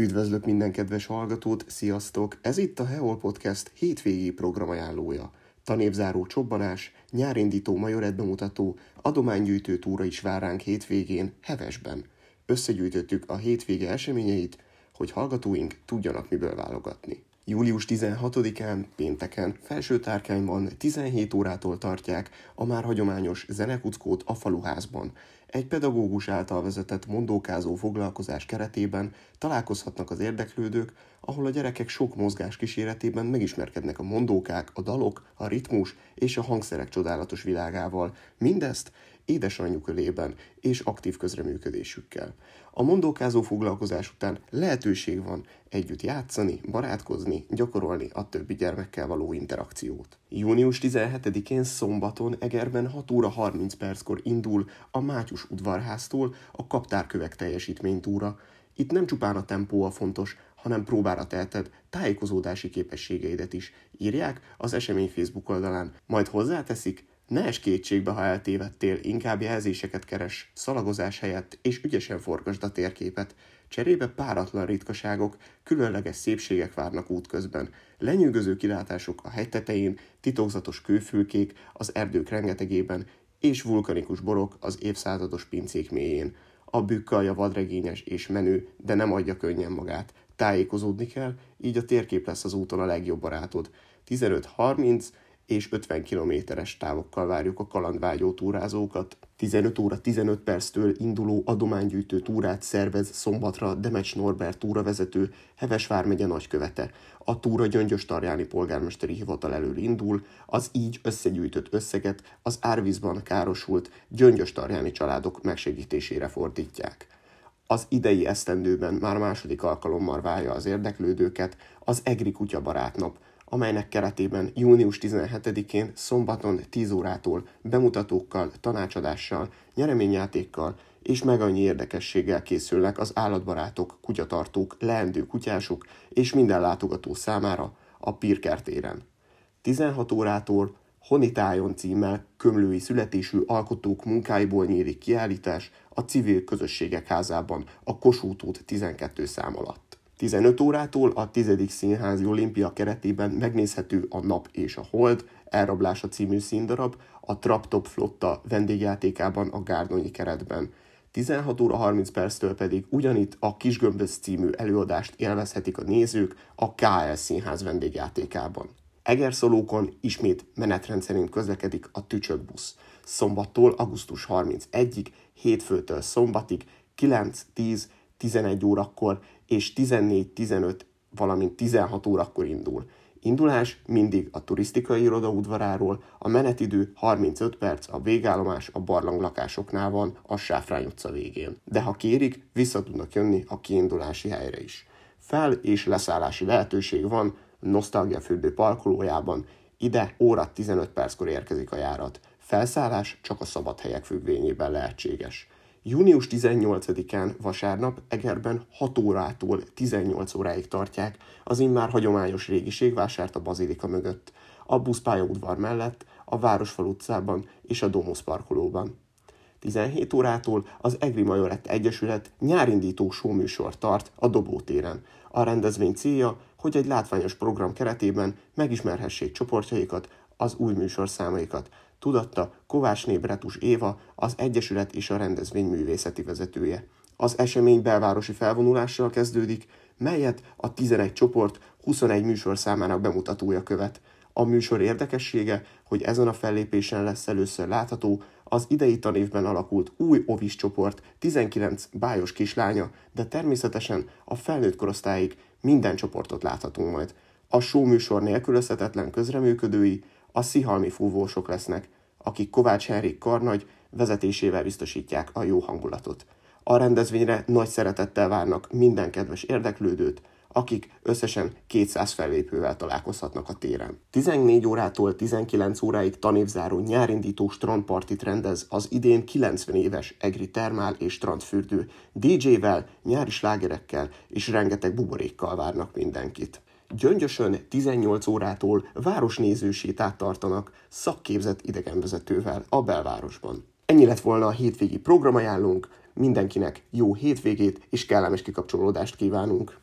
Üdvözlök minden kedves hallgatót, sziasztok! Ez itt a Heol Podcast hétvégi programajánlója. Tanévzáró csobbanás, nyárindító majoret bemutató, adománygyűjtő túra is vár ránk hétvégén, Hevesben. Összegyűjtöttük a hétvége eseményeit, hogy hallgatóink tudjanak miből válogatni. Július 16-án, pénteken, felső tárkányban 17 órától tartják a már hagyományos zenekuckót a faluházban. Egy pedagógus által vezetett mondókázó foglalkozás keretében találkozhatnak az érdeklődők, ahol a gyerekek sok mozgás kíséretében megismerkednek a mondókák, a dalok, a ritmus és a hangszerek csodálatos világával. Mindezt édesanyjuk ölében és aktív közreműködésükkel. A mondókázó foglalkozás után lehetőség van együtt játszani, barátkozni, gyakorolni a többi gyermekkel való interakciót. Június 17-én szombaton Egerben 6 óra 30 perckor indul a Mátyus udvarháztól a kaptárkövek teljesítménytúra. Itt nem csupán a tempó a fontos, hanem próbára teheted tájékozódási képességeidet is, írják az esemény Facebook oldalán, majd hozzáteszik, ne es kétségbe, ha eltévedtél, inkább jelzéseket keres, szalagozás helyett, és ügyesen forgasd a térképet. Cserébe páratlan ritkaságok, különleges szépségek várnak útközben. Lenyűgöző kilátások a hegy titokzatos kőfülkék az erdők rengetegében, és vulkanikus borok az évszázados pincék mélyén. A bükkalja vadregényes és menő, de nem adja könnyen magát. Tájékozódni kell, így a térkép lesz az úton a legjobb barátod. 15-30 és 50 kilométeres távokkal várjuk a kalandvágyó túrázókat. 15 óra 15 perctől induló adománygyűjtő túrát szervez szombatra Demecs Norbert túravezető Heves vármegye nagykövete. A túra Gyöngyös Tarjáni polgármesteri hivatal elől indul, az így összegyűjtött összeget az árvízban károsult Gyöngyös Tarjáni családok megsegítésére fordítják. Az idei esztendőben már második alkalommal várja az érdeklődőket az Egri Kutya Barátnap, amelynek keretében június 17-én szombaton 10 órától bemutatókkal, tanácsadással, nyereményjátékkal és meg annyi érdekességgel készülnek az állatbarátok, kutyatartók, leendő kutyások és minden látogató számára a Pirkertéren. 16 órától Honitájon címmel kömlői születésű alkotók munkáiból nyílik kiállítás a civil közösségek házában a Kossuth út 12 szám alatt. 15 órától a 10. Színházi Olimpia keretében megnézhető a Nap és a Hold, Elrablása című színdarab, a Traptop Flotta vendégjátékában a Gárdonyi keretben. 16 óra 30 perctől pedig ugyanitt a Kisgömböz című előadást élvezhetik a nézők a KL Színház vendégjátékában. Egerszolókon ismét menetrend szerint közlekedik a Tücsökbusz. Szombattól augusztus 31-ig, hétfőtől szombatig 9, 10, 11 órakor és 14-15, valamint 16 órakor indul. Indulás mindig a turisztikai iroda udvaráról, a menetidő 35 perc, a végállomás a barlang lakásoknál van, a Sáfrány utca végén. De ha kérik, vissza tudnak jönni a kiindulási helyre is. Fel- és leszállási lehetőség van Nostalgia fürdő parkolójában, ide óra 15 perckor érkezik a járat. Felszállás csak a szabad helyek függvényében lehetséges. Június 18-án vasárnap Egerben 6 órától 18 óráig tartják az immár hagyományos régiségvásárt a bazilika mögött, a buszpályaudvar mellett, a Városfal utcában és a Domus parkolóban. 17 órától az Egri Majorett Egyesület nyárindító showműsor tart a Dobótéren. A rendezvény célja, hogy egy látványos program keretében megismerhessék csoportjaikat, az új műsorszámaikat, tudatta Kovács Nébretus Éva, az Egyesület és a rendezvény művészeti vezetője. Az esemény belvárosi felvonulással kezdődik, melyet a 11 csoport 21 műsor számának bemutatója követ. A műsor érdekessége, hogy ezen a fellépésen lesz először látható az idei tanévben alakult új ovis csoport 19 bájos kislánya, de természetesen a felnőtt korosztályig minden csoportot láthatunk majd. A show műsor nélkülözhetetlen közreműködői a szihalmi fúvósok lesznek, akik Kovács Henrik Karnagy vezetésével biztosítják a jó hangulatot. A rendezvényre nagy szeretettel várnak minden kedves érdeklődőt, akik összesen 200 fellépővel találkozhatnak a téren. 14 órától 19 óráig tanévzáró nyárindító strandpartit rendez az idén 90 éves Egri Termál és Strandfürdő. DJ-vel, nyári slágerekkel és rengeteg buborékkal várnak mindenkit. Gyöngyösön 18 órától városnéző sétát tartanak szakképzett idegenvezetővel a belvárosban. Ennyi lett volna a hétvégi programajánlónk, mindenkinek jó hétvégét és kellemes kikapcsolódást kívánunk!